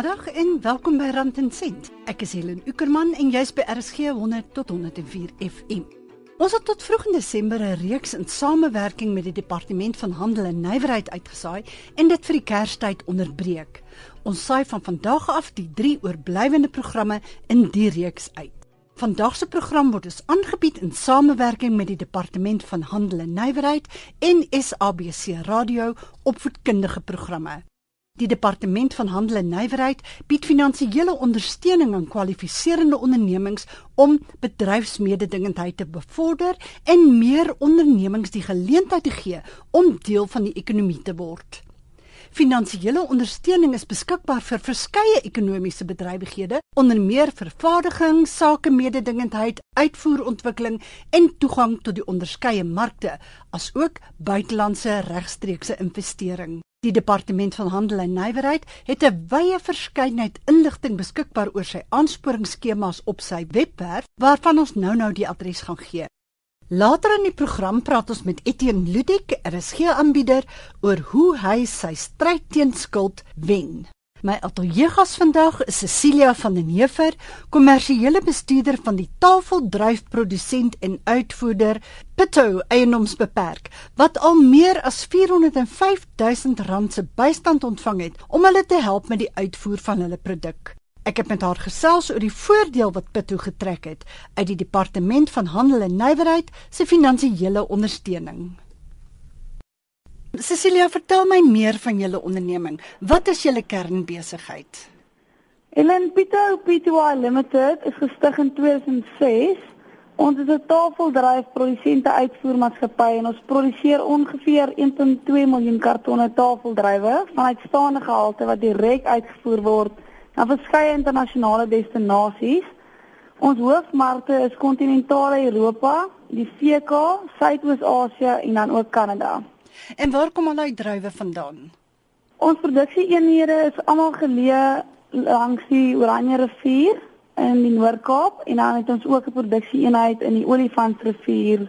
Goeiemiddag en welkom by Rand en Sent. Ek is Helen Ukerman en jy's by RSG 100 tot 104 FM. Ons het tot vroeg in Desember 'n reeks in samewerking met die Departement van Handel en Nywerheid uitgesaai en dit vir die Kerstyd onderbreek. Ons saai van vandag af die drie oorblywende programme in die reeks uit. Vandag se program word dus aangebied in samewerking met die Departement van Handel en Nywerheid en SABC Radio opvoedkundige programme. Die Departement van Handel en Nywerheid bied finansiële ondersteuning aan kwalifiserende ondernemings om bedryfsmededingendheid te bevorder en meer ondernemings die geleentheid te gee om deel van die ekonomie te word. Finansiële ondersteuning is beskikbaar vir verskeie ekonomiese bedrywighede, onder meer vervaardiging, sakemededingendheid, uitvoerontwikkeling en toegang tot die onderskeie markte, asook buitelandse regstreekse investering. Die departement van handel en nywerheid het 'n wye verskeidenheid inligting beskikbaar oor sy aansporingsskemas op sy webwerf waarvan ons nou-nou die adres gaan gee. Later in die program praat ons met Etienne Ludik, 'n RSG-aanbieder, oor hoe hy sy stryd teen skuld wen. My ateljeegas vandag is Cecilia van den Heever, kommersiële bestuurder van die tafeldryfprodusent en uitvoerder Pitto Eiendomsbeperk, wat al meer as 405 000 rand se bystand ontvang het om hulle te help met die uitvoer van hulle produk. Ek het met haar gesels oor die voordeel wat Pitto getrek het uit die departement van handel en nywerheid se finansiële ondersteuning. Cecilia, vertel my meer van julle onderneming. Wat is julle kernbesigheid? Ellen Pitto Pty Limited is gestig in 2006. Ons is 'n tafeldryf produsente uitvoermaatskappy en ons produseer ongeveer 1.2 miljoen kartonne tafeldrywe van uitstaande gehalte wat direk uitgevoer word na verskeie internasionale destinasies. Ons hoofmarkte is kontinentale Europa, die VK, Suidoos-Asië en dan ook Kanada. En waar kom al daai druiwe vandaan? Ons produksieeenhede is almal geleë langs die Oranje rivier in die Noord-Kaap en dan het ons ook 'n produksieeenheid in die Olifantsrivier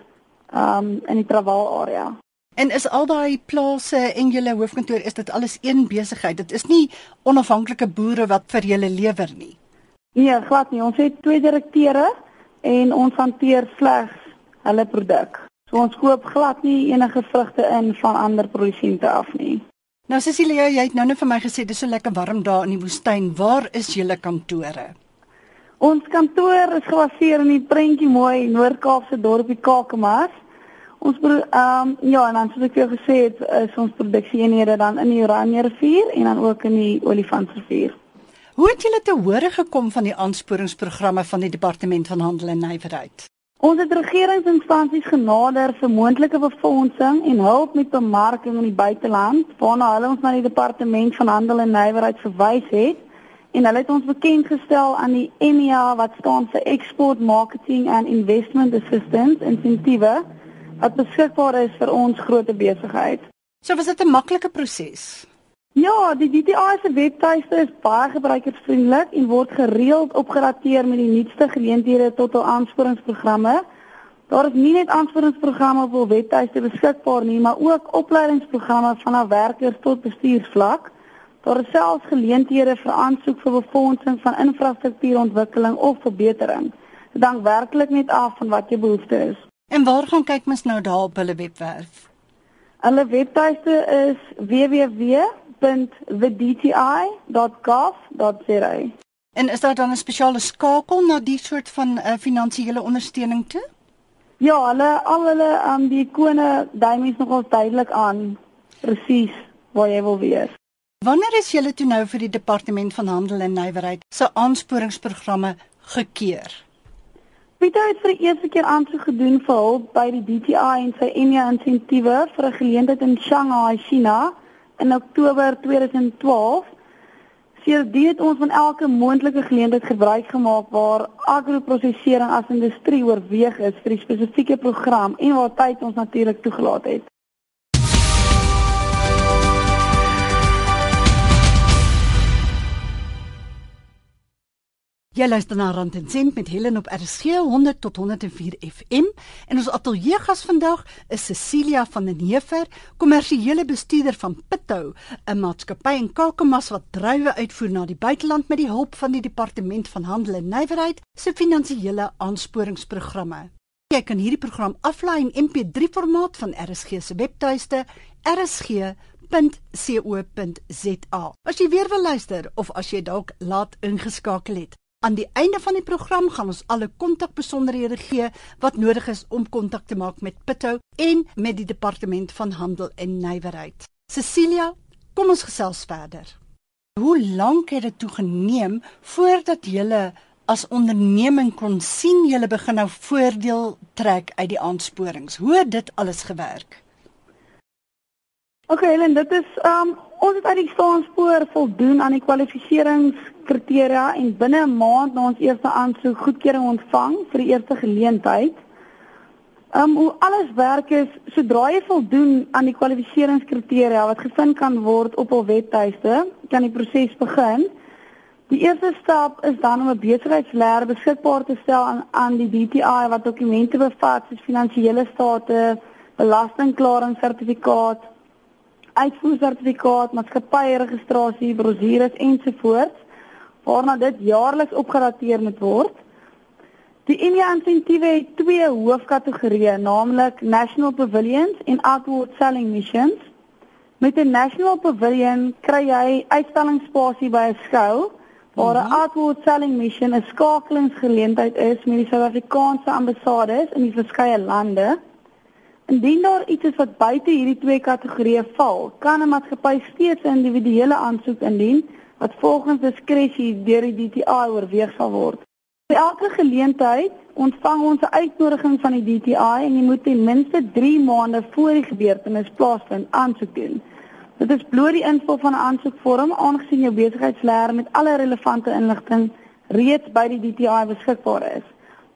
um in die Traval area. En is al daai plase en julle hoofkantoor is dit alles een besigheid? Dit is nie onafhanklike boere wat vir julle lewer nie. Nee, glad nie. Ons het twee direkteure en ons hanteer slegs hulle produk. So ons koop glad nie enige vrugte in van ander produsente af nie. Nou Cecilia, jy het nou net vir my gesê dis so lekker warm daar in die woestyn. Waar is julle kantore? Ons kantoor is gebaseer in die prentjie mooi Noord-Kaapse dorpie Kakamas. Ons ehm um, ja, en dan soos ek jou gesê het, is ons produksieeenhede dan in die Oranje rivier en dan ook in die Olifantsrivier. Hoe het julle te hore gekom van die aansporingsprogramme van die Departement van Handel en Nywerheid? Ons het regeringsinstansies genader vir moontlike befondsing en hulp met bemarking in die buiteland, waarna hulle ons na die Departement van Handel en Nywerheid verwys het en hulle het ons bekend gestel aan die EMEA wat staan vir Export Marketing and Investment Assistance insentiewe wat beskikbaar is vir ons groot besigheid. So was dit 'n maklike proses. Ja, die DTI se webtuiste is baie gebruikersvriendelik en word gereeld opgedateer met die nuutste geleenthede tot hul aansporingsprogramme. Daar is nie net aansporingsprogramme op hul webtuiste beskikbaar nie, maar ook opleidingsprogramme vanaf werkers tot bestuursvlak. Daar is selfs geleenthede vir aansoek vir befondsing van infrastruktuurontwikkeling of verbetering. Dit hang werklik net af van wat jou behoefte is. En waar gaan kyk mens nou daar op hulle webwerf? Hulle webtuiste is www.thedti.gov.za. En is daar dan 'n spesiale skakel na die soort van uh, finansiële ondersteuning toe? Ja, hulle al hulle um, die ikone dui mens nogals duidelik aan presies waar jy wil wees. Wanneer is julle toe nou vir die departement van handel en nywerheid se aansporingsprogramme gekeur? Pieter het vir die eerste keer aansoek gedoen vir hulp by die DTI en sy EMEA insentiewe vir 'n geleentheid in Shanghai, China in Oktober 2012. Sierdien het ons van elke moontlike geleentheid gebruik gemaak waar agroprosesering as industrie oorweeg is vir die spesifieke program en waar tyd ons natuurlik toegelaat het. Jy luister na Rand en Sent met Helen op RSG 100 tot 104 FM en ons ateljee gas vandag is Cecilia van den Heever, kommersiële bestuurder van Pitou, 'n maatskappy in Kakamas wat druiwe uitvoer na die buiteland met die hulp van die Departement van Handel en Nywerheid se finansiële aansporingsprogramme. Jy kan hierdie program aflaai in MP3 formaat van RSG se webtuiste rsg.co.za. As jy weer wil luister of as jy dalk laat ingeskakel het, Aan die einde van die program gaan ons alle kontakbesonderhede gee wat nodig is om kontak te maak met Pitto en met die departement van handel en nywerheid. Cecilia, kom ons gesels verder. Hoe lank het dit toe geneem voordat jy as onderneming kon sien jy begin nou voordeel trek uit die aansporings? Hoe het dit alles gewerk? OK, Helen, dit is um ons het uit die staanspoor voldoen aan die kwalifikasieringskriteria en binne 'n maand na ons eerste aansoek goedkeuring ontvang vir die eerste geleentheid. Um hoe alles werk is, sodra jy voldoen aan die kwalifikasieringskriteria wat gevind kan word op hul webtuiste, kan die proses begin. Die eerste stap is dan om 'n besigheidslêer beskikbaar te stel aan aan die DTI wat dokumente bevat soos finansiële state, belastingklaringssertifikaat, uitvoersertifikaat, maatskappyregistrasie, brosjures ensovoorts waarna dit jaarliks opgedateer moet word. Die India insentiewe het twee hoofkategorieë, naamlik National Pavilions en Outward Selling Missions. Met 'n National Pavilion kry jy uitstallingsspasie by 'n skou waar 'n mm -hmm. Outward Selling Mission 'n skakelingsgeleentheid is met die Suid-Afrikaanse ambassades in die verskeie lande. Indien daar iets is wat buite hierdie twee kategorieë val, kan 'n maatskappy steeds 'n individuele aansoek indien wat volgens diskresie deur die DTI oorweeg sal word. By elke geleentheid ontvang ons 'n uitnodiging van die DTI en jy moet ten minste 3 maande voor die gebeurtenis plaasvind aansoek doen. Dit is bloot die invul van 'n aansoekvorm aangesien jou besigheidslêer met alle relevante inligting reeds by die DTI beskikbaar is.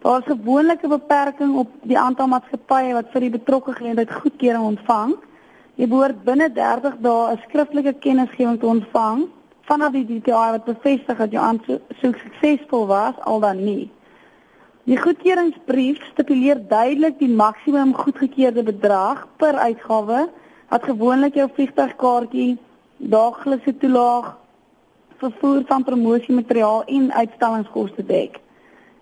Daar is gewoonlik 'n beperking op die aantal maatskappye wat vir die betrokke geleentheid goedkeuring ontvang. Jy behoort binne 30 dae 'n skriftelike kennisgewing te ontvang vanaf die DTI wat bevestig dat jou aansoek suksesvol was al dan nie. Die goedkeuringsbrief stipuleer duidelik die maksimum goedgekeurde bedrag per uitgawe wat gewoonlik jou vliegtuigkaartjie, daaglikse toelaag, vervoer van promosiemateriaal en uitstallingskoste dek.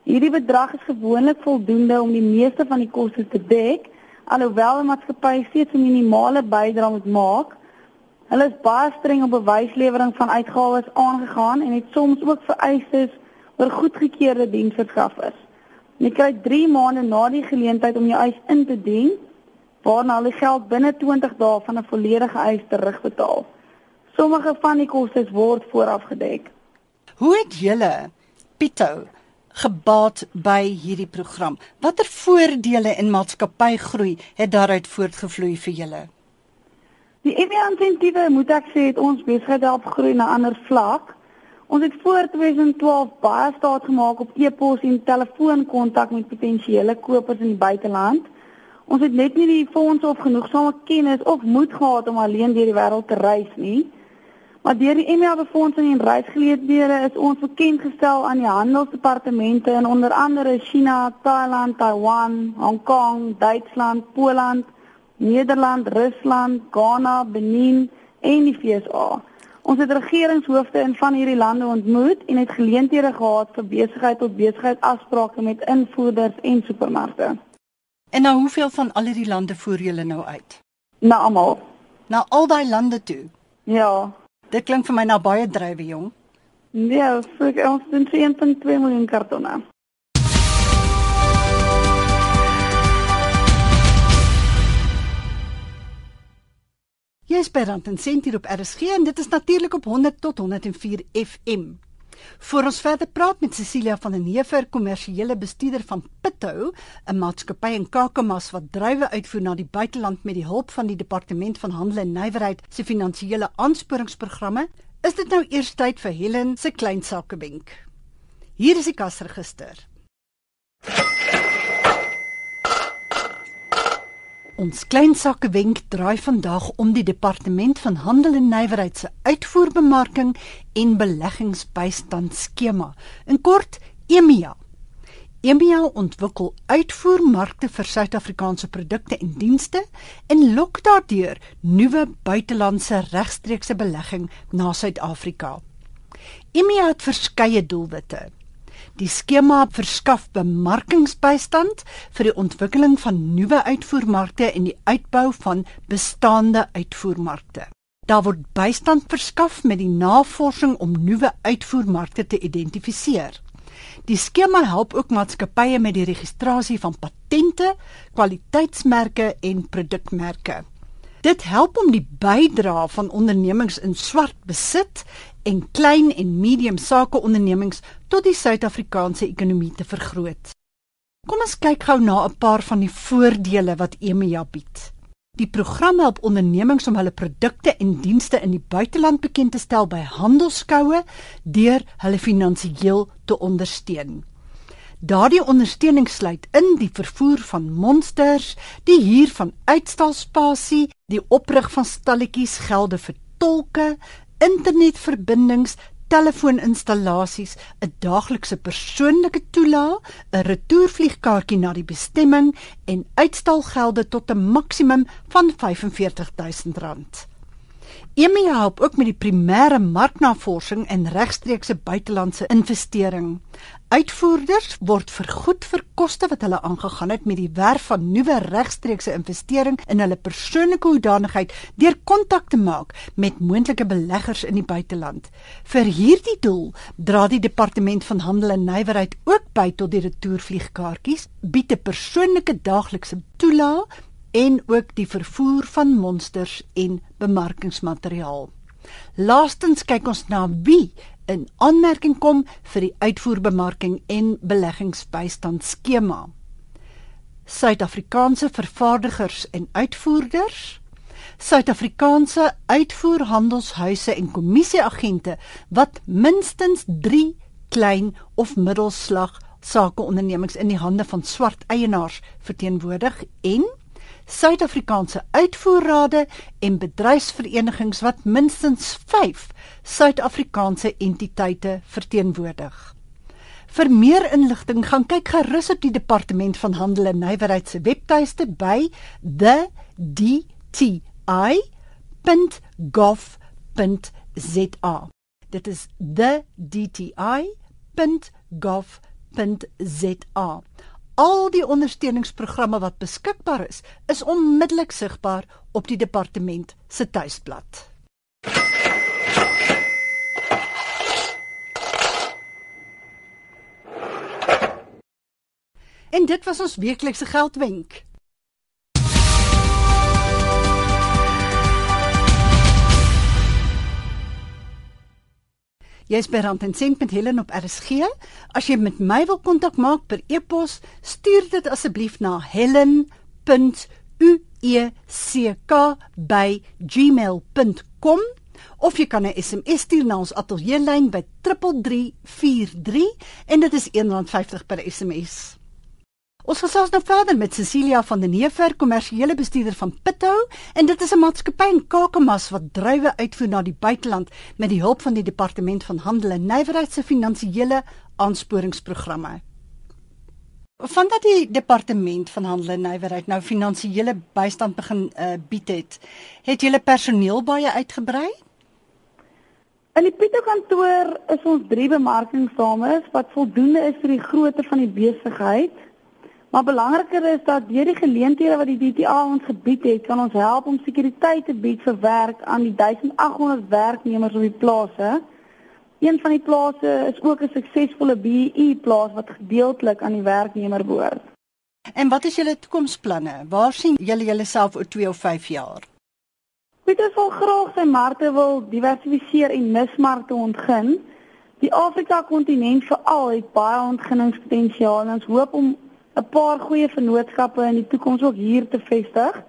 Hierdie bedrag is gewoonlik voldoende om die meeste van die kostes te dek, alhoewel 'n maatskappy steeds 'n minimale bydrae moet maak. Hulle is baie streng op bewyslewering van uitgawes aangegaan en het soms ook vereistes oor goedgekeurde diensverskaffers. Jy kry 3 maande na die geleentheid om jou eis in te dien, waarna hulle geld binne 20 dae van 'n volledige eis terugbetaal. Sommige van die kostes word vooraf gedek. Hoe het julle Pito gebaat by hierdie program? Watter voordele en maatskappygroei het daaruit voortgevloei vir julle? Die EMI-insentiewe moet ek sê het ons besigheid help groei na ander vlak. Ons het voor 2012 baie staat gemaak op e-pos en telefoonkontak met potensiële kopers in die buiteland. Ons het net nie die fondse of genoegsame kennis of moed gehad om alleen deur die wêreld te reis nie. Maar deur die MA befondsing en reisgeleenthede is ons bekend gestel aan die handelsdepartemente in onder andere China, Thailand, Taiwan, Hong Kong, Duitsland, Poland, Nederland, Rusland, Ghana, Benin en die VSA. Ons het regeringshoofde in van hierdie lande ontmoet en het geleenthede gehad vir besigheid tot besigheid afsprake met invoerders en supermarkte. En nou hoeveel van al hierdie lande voer julle nou uit? Na almal. Na al daai lande toe. Ja. Dit klink vir my na baie drywe jong. Nee, vir ons doen 1.2 miljoen kartonne. Jy is by Rand en Sent hier op RSG en dit is natuurlik op 100 tot 104 FM. Voor ons verder praat met Cecilia van den Heever, kommersiële bestuurder van Pitou, 'n maatskappy in Kakamas wat druiwe uitvoer na die buiteland met die hulp van die Departement van Handel en Nywerheid se finansiële aansporingsprogramme, is dit nou eers tyd vir Helen se klein sakebenk. Hier is die kasregister. Ons klein sakke wenk draai vandag om die departement van handel en nywerheid se uitvoerbemarking en beleggingsbystand skema. In kort, EMEA. EMEA ontwikkel uitvoermarkte vir Suid-Afrikaanse produkte en dienste en lok daardeur nuwe buitelandse regstreekse belegging na Suid-Afrika. EMEA het verskeie doelwitte. Die skema verskaf bemarkingsbystand vir die ontwikkeling van nuwe uitvoermarkte en die uitbou van bestaande uitvoermarkte. Daar word bystand verskaf met die navorsing om nuwe uitvoermarkte te identifiseer. Die skema help ook maatskappye met die registrasie van patente, kwaliteitsmerke en produkmerke. Dit help om die bydrae van ondernemings in swart besit en klein en medium sakeondernemings tot die Suid-Afrikaanse ekonomie te vergroot. Kom ons kyk gou na 'n paar van die voordele wat EMEA bied. Die program help ondernemings om hulle produkte en dienste in die buiteland bekend te stel by handelskoue deur hulle finansiëel te ondersteun. Daardie ondersteuning sluit in die vervoer van monsters, die huur van uitstalspasie, die oprig van stalletjies, gelde vir tolke, internetverbindings, telefooninstallasies, 'n daaglikse persoonlike toelaag, 'n retourvliegkaartjie na die bestemming en uitstalgelde tot 'n maksimum van R45000. EMI help ook met die primêre marknavorsing en regstreekse buitelandse investering. Uitvoerders word vergoed vir koste wat hulle aangegaan het met die werf van nuwe regstreekse investering in hulle persoonlike hoedanigheid deur kontak te maak met moontlike beleggers in die buiteland. Vir hierdie doel dra die departement van handel en nywerheid ook by tot die retourvliegkaartjies, bied 'n persoonlike daaglikse toelaag en ook die vervoer van monsters en bemarkingsmateriaal. Laastens kyk ons na wie in aanmerking kom vir die uitvoerbemarking en beleggingsbystand skema. Suid-Afrikaanse vervaardigers en uitvoerders, Suid-Afrikaanse uitvoerhandelshuise en kommissieagente wat minstens 3 klein of middelslag sakeondernemings in die hande van swart eienaars verteenwoordig en Suid-Afrikaanse uitvoerrade en bedryfsverenigings wat minstens 5 Suid-Afrikaanse entiteite verteenwoordig. Vir meer inligting gaan kyk gerus op die Departement van Handel en Nywerheid se webtuiste by thedti.gov.za. Dit is thedti.gov.za. Al die ondersteuningsprogramme wat beskikbaar is, is onmiddellik sigbaar op die departement se tuisblad. En dit was ons weeklikse geldwenk. Jy's by Rand en Sent met Helen op RSG. As jy met my wil kontak maak per e-pos, stuur dit asseblief na helen.uecka@gmail.com of jy kan 'n SMS stuur na ons ateljeelyn by 3343 en dit is R1.50 per SMS. Ons gesels nou verder met Cecilia van den Heever, kommersiële bestuurder van Pittou, en dit is 'n maatskappy in Kakamas wat druiwe uitvoer na die buiteland met die hulp van die Departement van Handel en Nywerheid se finansiële aansporingsprogramme. Vandat die Departement van Handel en Nywerheid nou finansiële bystand begin uh, bied het, het julle personeel baie uitgebrei? In die Pittou kantoor is ons drie bemarkingsdames wat voldoende is vir die grootte van die besigheid. Maar belangriker is dat deur die geleenthede wat die DTA ons gebied het, kan ons help om sekuriteit te bied vir werk aan die 1800 werknemers op die plase. Een van die plase is ook 'n suksesvolle BEE plaas wat gedeeltelik aan die werknemer behoort. En wat is julle toekomsplanne? Waar sien julle julleself oor 2 of 5 jaar? Pieter sal graag sy markte wil diversifiseer en nismarkte ontgin. Die Afrika kontinent veral het baie ontginningspotensiaal en ons hoop om 'n paar goeie vennootskappe in die toekoms ook hier te vestig.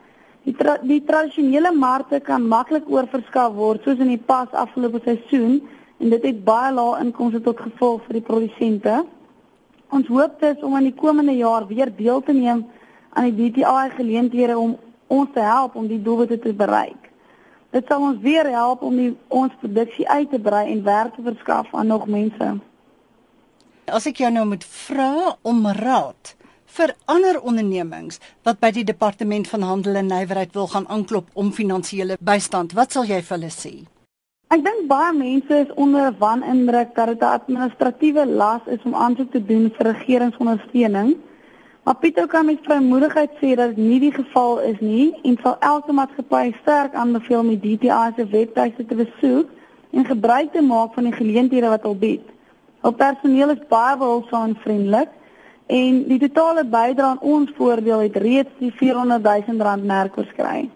Die tra die tradisionele markte kan maklik oorverskaf word soos in die pas afgelope seisoen en dit het baie lae inkomste tot gevolg vir die produsente. Ons hoop dus om in die komende jaar weer deel te neem aan die DTI geleenthede om ons te help om die doelwitte te bereik. Dit sal ons weer help om die, ons produksie uit te brei en werk te verskaf aan nog mense. As ek jou nou moet vra om raad vir ander ondernemings wat by die departement van handel en nywerheid wil gaan aanklop om finansiële bystand, wat sal jy vir hulle sê? Ek dink baie mense is onder wanindruk dat dit 'n administratiewe las is om aansoek te doen vir regeringsondersteuning. Maar Pieter kan met vrymoedigheid sê dat dit nie die geval is nie en sal elke maatskappy sterk aanbeveel om die DTI se webtuiste te besoek en gebruik te maak van die geleenthede wat hulle bied. Hul personeel is baie behulpsaam en vriendelik en die totale bydrae aan ons voordeel het reeds die 400 000 rand merk oorskry.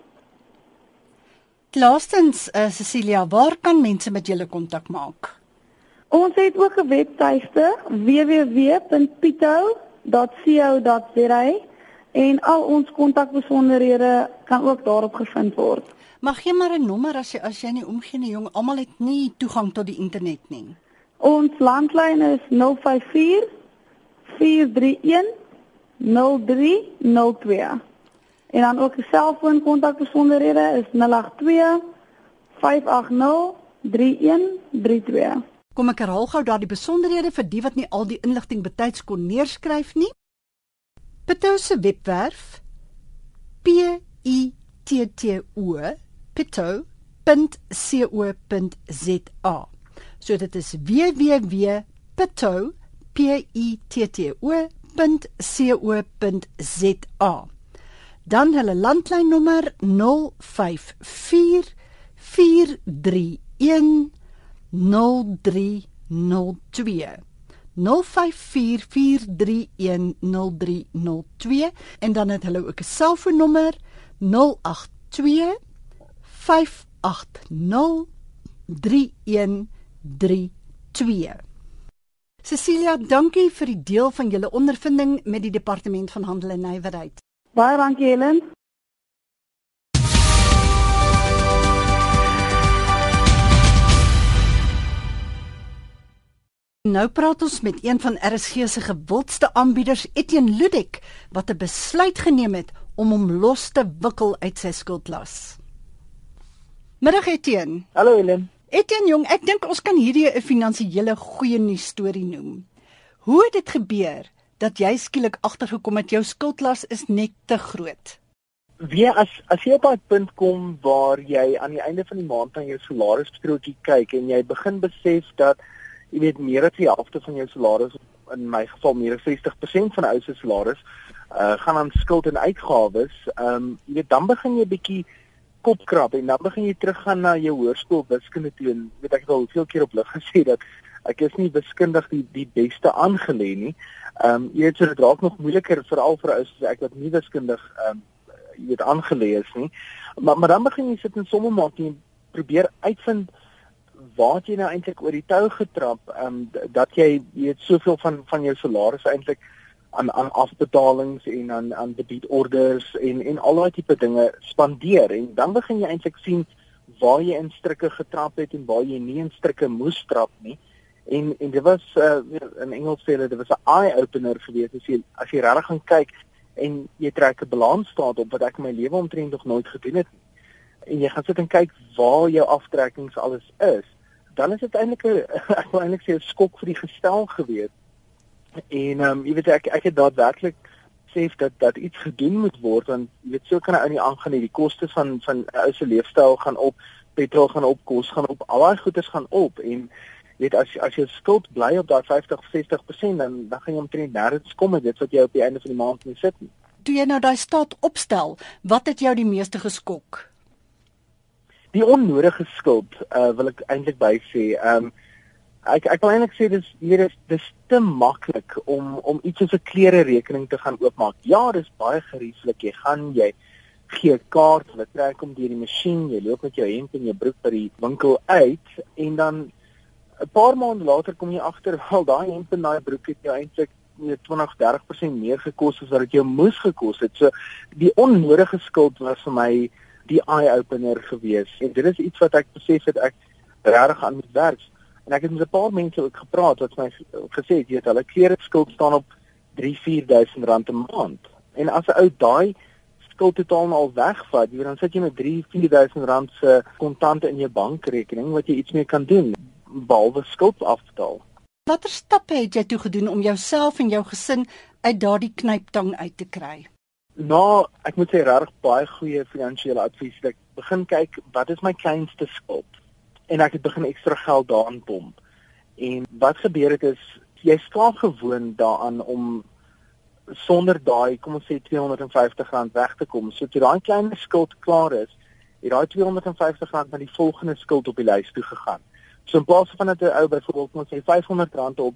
Laastens, uh, Cecilia, waar kan mense met julle kontak maak? Ons het ook 'n webtuiste www.pito.co.za en al ons kontakbesonderhede kan ook daarop gevind word. Mag jy maar 'n nommer as jy as jy nie omgee nie, jong, almal het nie toegang tot die internet nie. Ons landlyn is 054 431 0302. En dan ook 'n selfoon kontakbesonderhede is 082 580 3132. Kom ek herhaal gou daardie besonderhede vir die wat nie al die inligting betyds kon neerskryf nie. Pitou se webwerf p i t t o pitou.co.za. So dit is www.pitou.co.za dan hulle landlynnommer 054 431 0302 0544310302 en dan het hulle ook 'n selfoonnommer 082 580 3132 Cecilia, dankie vir die deel van julle ondervinding met die departement van handel en nywerheid. Baie dankie Helen. Nou praat ons met een van RSG se gewildste aanbieders, Etienne Ludik, wat 'n besluit geneem het om hom los te wikkel uit sy skuldlas. Middag Etienne. Hallo Helen. Etienne jong, ek dink ons kan hierdie 'n finansiële goeie nuus storie noem. Hoe het dit gebeur dat jy skielik agtergekom het jou skuldlas is net te groot? Wie as as jy op 'n punt kom waar jy aan die einde van die maand na jou salarisstrokie kyk en jy begin besef dat jy weet meer as die helfte van jou salaris in my geval meer as 60% van 'n ou se salaris uh gaan aan skuld en uitgawes, ehm um, jy weet dan begin jy bietjie kop krap en dan begin jy teruggaan na jou hoërskool wiskunde toe en weet ek het al veel keer op lig gesê dat ek is nie wiskundig die die beste aangelê nie. Ehm um, jy weet so dit raak nog moeiliker veral vir ouers soos ek wat nie wiskundig ehm um, jy weet aangelees nie. Maar maar dan begin jy sit en somme maak en probeer uitvind waar jy nou eintlik oor die tou getrap ehm um, dat jy weet soveel van van jou salaris eintlik aan aan afbetalings en aan aan debietorders en en al daai tipe dinge spandeer en dan begin jy eintlik sien waar jy in strikke getrap het en waar jy nie in strikke moes trap nie. En en dit was uh, in Engels sê hulle dit was 'n eye opener geweest as jy as jy regtig gaan kyk en jy trek 'n balansstaat op wat ek in my lewe omtrent nog nooit gedoen het nie. En jy gaan sit en kyk waar jou aftrekkings alles is. Dan is dit eintlik 'n ek wil eintlik sê 'n skok vir die gestel geweest. En ehm um, jy weet ek ek het daadwerklik sê dat dat iets gedoen moet word want jy weet so kan 'n ou nie aangaan nie. Die koste van van 'n ou se leefstyl gaan op, petrol gaan op, kos gaan op, al daai goederes gaan op en weet as as jou skuld bly op daai 50 60% dan dan gaan jy omtrent nêrens kom met dit wat jy op die einde van die maand moet sit. Toe jy nou daai staat opstel, wat het jou die meeste geskok? Die onnodige skuld, uh, wil ek eintlik by sê. Ehm um, ek ek wil eintlik sê dis hier is dis te maklik om om iets soos 'n klere rekening te gaan oopmaak. Ja, dis baie gerieflik. Jy gaan jy gee kaart, hulle trek hom deur die masjien, jy loop met jou hemp en jou broek by die winkel uit en dan 'n paar maande later kom jy agter al daai hemp en daai broek het jou eintlik net 20-30% meer gekos as wat dit jou moes gekos het. So die onnodige skuld was vir my die eye opener gewees. En dit is iets wat ek besef het ek regtig aan moet werk. En ek het met 'n paar mense ook gepraat wat my gesê het, weet, hulle klere skuld staan op 3-4000 rand 'n maand. En as 'n ou daai skuld totaal al wegvat, jy dan sit jy met 3-4000 rand se kontante in jou bankrekening wat jy iets mee kan doen behalwe skuld afbetaal. Watter stappe het jy toe gedoen om jouself en jou gesin uit daardie knyptang uit te kry? Nou, ek moet sê regtig baie goeie finansiële advies. Ek begin kyk wat is my kleinste skuld en ek het begin ekstra geld daarin pomp. En wat gebeur het is jy skaap gewoon daaraan om sonder daai kom ons sê R250 weg te kom. So toe daai klein skuld klaar is, het daai R250 na die volgende skuld op die lys toe gegaan. So in plaas van dat 'n ou byvoorbeeld moet sê R500 op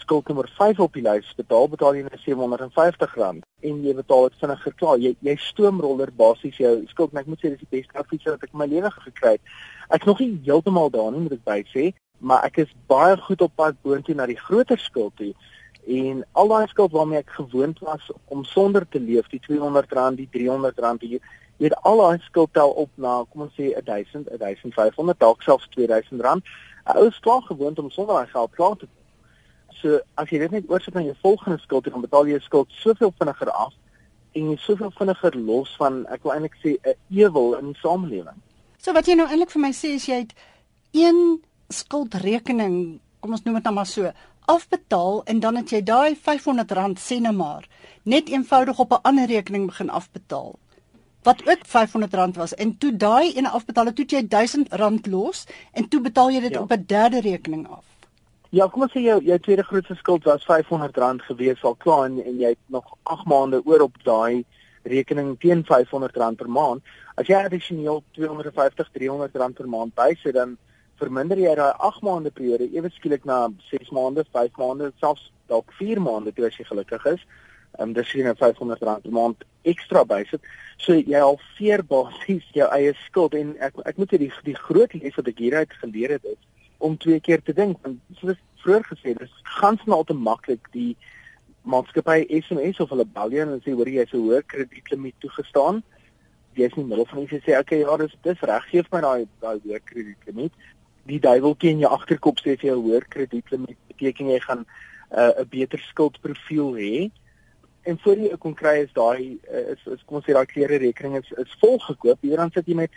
skuld nommer 5 op die lys betaal, betaal jy net R750 en jy betaal dit vinniger klaar. Jy jy stoomroller basies jou skuld. Ek moet sê dis die beste advies wat ek in my lewe gekry het. Ek's nog nie heeltemal daar nie, moet ek by sê, maar ek is baie goed op pad boontoe na die groter skuld toe en al daai skuld waarmee ek gewoond was om sonder te leef, die R200, die R300, jy weet al daai skuld tel op na kom ons sê 1000, 1500, dalk selfs R2000. 'n Ou is klaar gewoond om sonder daai geld klaar te. So as jy dit net oorsit na jou volgende skuld, dan betaal jy jou skuld soveel vinniger af en jy soveel vinniger los van ek wil eintlik sê 'n ewel in die samelewing. So wat jy nou eintlik vir my sê is jy het een skuldrekening, kom ons noem dit nou maar so, afbetaal en dan het jy daai R500 sê net maar net eenvoudig op 'n ander rekening begin afbetaal wat ook R500 was en toe daai een afbetaal het toe jy R1000 los en toe betaal jy dit ja. op 'n derde rekening af. Ja, kom ons sê jou jou tweede grootste skuld was R500 gewees al klaar en, en jy het nog 8 maande oor op daai rekening teen R500 per maand. As jy addisioneel R250, R300 per maand bysit dan verminder jy daai 8 maande periode ewe skielik na 6 maande, 5 maande, selfs dalk 4 maande toe as jy gelukkig is. Ehm dis sien jy R500 per maand ekstra bysit. So jy halveer basies jou eie skuld en ek ek moet die die groot les wat ek hieruit geleer het is om twee keer te dink want soos vroeër gesê dis gans nou te maklik die maatskappy SMS of hulle bel jou en sê hoor jy is 'n hoë kredietlimiet toegestaan jy is nie middel van iets sê okay ja dis dis reg gee vir my daai daai hoë kredietlimiet die duiweltjie in jou agterkop sê vir jou hoër kredietlimiet beteken jy gaan uh, 'n uh, beter skuldprofiel hê. En voor jy kon kry is daai uh, is, is kom ons sê daai klere rekening is is volgekoop. Hier dan sit jy met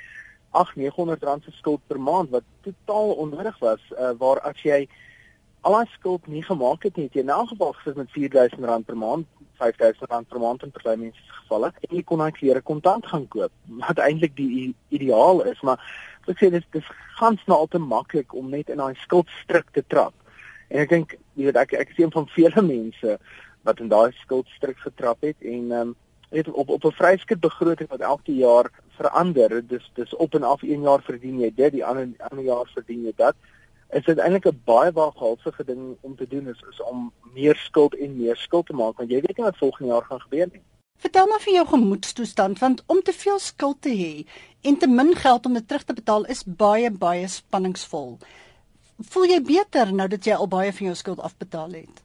8900 rand se skuld per maand wat totaal onnodig was uh, waar as jy al daai skuld nie gemaak het nie, het jy in elk geval gesit met 4000 rand per maand, 5000 rand per maand in party mense se gevalle en jy kon daai klere kontant gaan koop wat eintlik die ideaal is, maar ek sê dis dis gans nou al te maklik om net in daai skuldstryk te trap. En ek dink jy weet ek ek is een van vele mense wat in daai skuldstryk getrap het en ehm um, weet op op 'n vryskut begroting wat elke jaar verander. Dis dis op en af een jaar verdien jy dit, die ander ander jaar verdien jy dit. Is dit eintlik 'n baie waaghalsige ding om te doen is is om meer skuld en meer skuld te maak want jy weet nie wat volgende jaar gaan gebeur nie. Vertel maar vir jou gemoedstoestand want om te veel skuld te hê en te min geld om dit terug te betaal is baie baie spanningsvol. Voel jy beter nou dat jy al baie van jou skuld afbetaal het?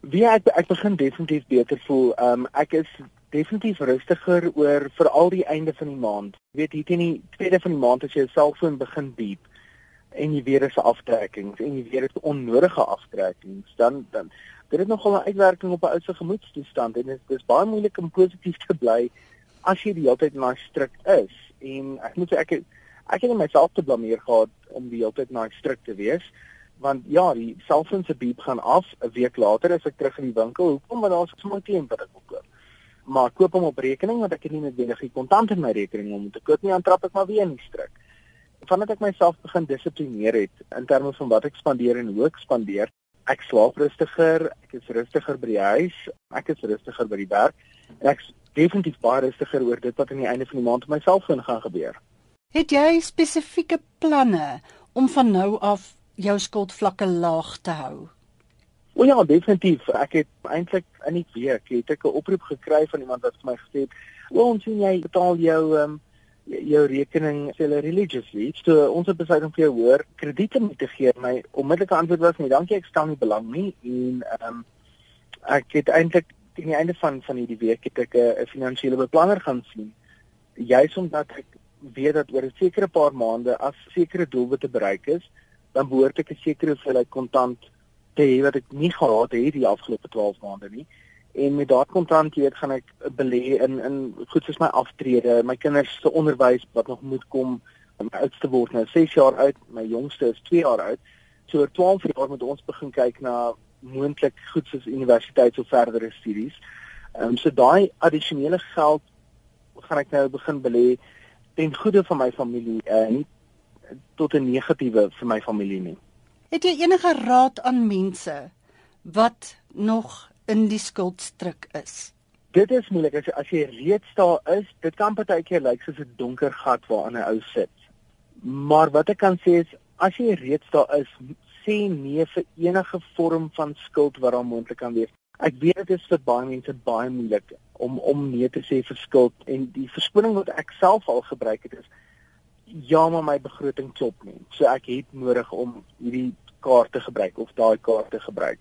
Wie ek ek begin definitief beter voel. Um ek is definitief rustiger oor veral die einde van die maand. Jy weet hier teen die tweede van die maand as jy jou selfoon begin beep en jy weer eens aftrekkings en jy weer eens onnodige aftrekkings dan dan dit het nogal 'n uitwerking op 'n ou se gemoedstoestand en dit is baie moeilik om positief te bly as jy die hele tyd na strik is. En ek moet ek ek het myself te blameer gehad om die hele tyd na strik te wees want ja die selfoon se beep gaan af 'n week later as ek terug in die winkel. Hoekom? Want daar's sommer 'n ek wil koop maar koop hom op rekening want ek het nie noodwendig die kontant in my rekening om te koop nie aan trap ek maar weer in die strik vandat ek myself begin dissiplineer het in terme van wat ek spandeer en hoe ek spandeer ek slaap rustiger, ek is rustiger by die huis, ek is rustiger by die werk. Ek is definitief baie rustiger oor dit wat aan die einde van die maand met my selfoon gaan gebeur. Het jy spesifieke planne om van nou af jou skuldvlakke laag te hou? O ja, definitief. Ek het eintlik in die week het ek 'n oproep gekry van iemand wat vir my gesê het, "O, ons sien jy betaal jou ehm um, jou rekening hulle religiously. So ons het besluit om vir jou hoër krediete mee te gee. My onmiddellike antwoord was nee, dankie, ek stel nie belang nie en ehm um, ek het eintlik teen die einde van van hierdie week het ek 'n finansiële beplanner gaan sien. Juis omdat ek weet dat oor 'n sekere paar maande as sekere doelwitte bereik is, dan behoort ek 'n sekere hoeveelheid kontant te hê wat ek nie gehad het die afgelope 12 maande nie En met daardie kontant weet gaan ek belê in in goed soos my aftrede, my kinders se onderwys wat nog moet kom. My oudste word nou 6 jaar oud, my jongste is 2 jaar oud. So oor 12 jaar moet ons begin kyk na moontlik goed soos universiteit of verdere studies. Ehm um, so daai addisionele geld gaan ek nou begin belê ten goede van my familie en uh, tot 'n negatiewe vir my familie nie. Het jy enige raad aan mense wat nog in die skuldstruk is? Dit is moeilik as jy as jy reeds daar is, dit kan partykeer lyk soos 'n donker gat waarin 'n ou sit. Maar wat ek kan sê is as jy reeds daar is, sê nee vir enige vorm van skuld wat daar moontlik kan wees. Ek weet dit is vir baie mense baie moeilik om om nee te sê vir skuld en die verskoning wat ek self al gebruik het is ja, maar my begroting klop nie. So ek het nodig om hierdie kaart te gebruik of daai kaart te gebruik.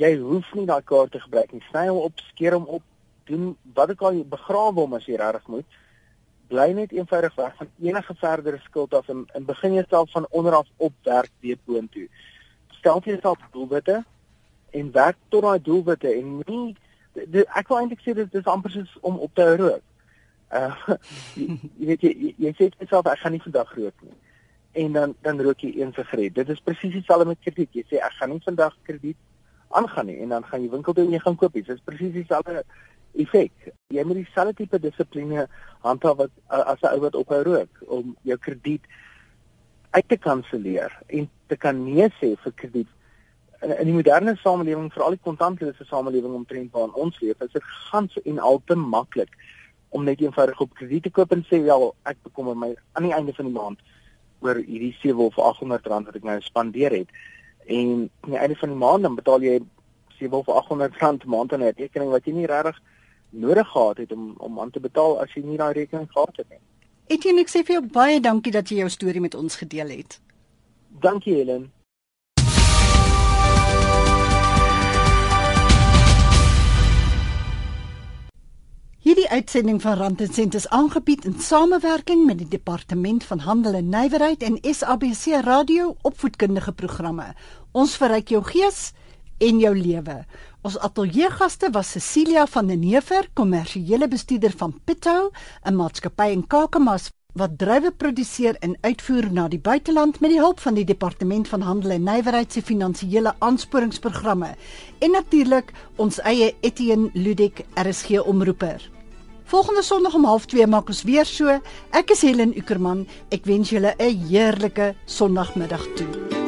Jy hoef nie daai kaart te gebruik nie. Sny hom op, skeer hom op, doen wat ook al jy begrawe hom as jy regtig moet. Bly net eenvoudig weg van enige verdere skuld af en, en begin jouself van onder af opwerk weer boontoe. Stel vir jouself doelwitte en werk tot daai doelwitte en nie ek wil eintlik sê dit is amper soos om op te rook. Uh jy weet jy, jy, jy sê vir jouself ek gaan nie vandag rook nie en dan dan rook jy een sigaret. Dit is presies dieselfde met krediet. Jy sê ek gaan nie vandag krediet aangaan nie en dan gaan jy winkel toe en jy gaan koop iets. Dit is presies dieselfde effek. Jy moet dieselfde tipe dissipline handhaaf wat as 'n ou wat ophou rook om jou krediet uit te kanselleer en te kan nee sê vir krediet. In, in die moderne samelewing, veral die kontantlose samelewing omtrent waarin ons leef, is dit gans en al te maklik om net eenvoudig op krediet te koop en sê ja, ek bekommer my aan die einde van die maand oor hierdie 7 of 800 rand wat ek nou spandeer het. En aan die einde van die maand dan betaal jy 7 of 800 rand 'n maand aan 'n rekening wat jy nie regtig nodig gehad het om om aan te betaal as jy nie daai rekening gehad het nie. Etienne, ek sê vir jou baie dankie dat jy jou storie met ons gedeel het. Dankie Helen. Uitsending van Rand en Sent is aangebied in samewerking met die Departement van Handel en Nywerheid en SABC Radio opvoedkundige programme. Ons verryk jou gees en jou lewe. Ons ateljeegaste was Cecilia van den Heever, kommersiële bestuurder van Pitou, 'n maatskappy in Kakamas wat druiwe produseer en uitvoer na die buiteland met die hulp van die Departement van Handel en Nywerheid se finansiële aansporingsprogramme en natuurlik ons eie Etienne Ludik RSG omroeper. Volgende Sondag om 12:30 maak ons weer so. Ek is Helen Ukerman. Ek wens julle 'n heerlike Sondagmiddag toe.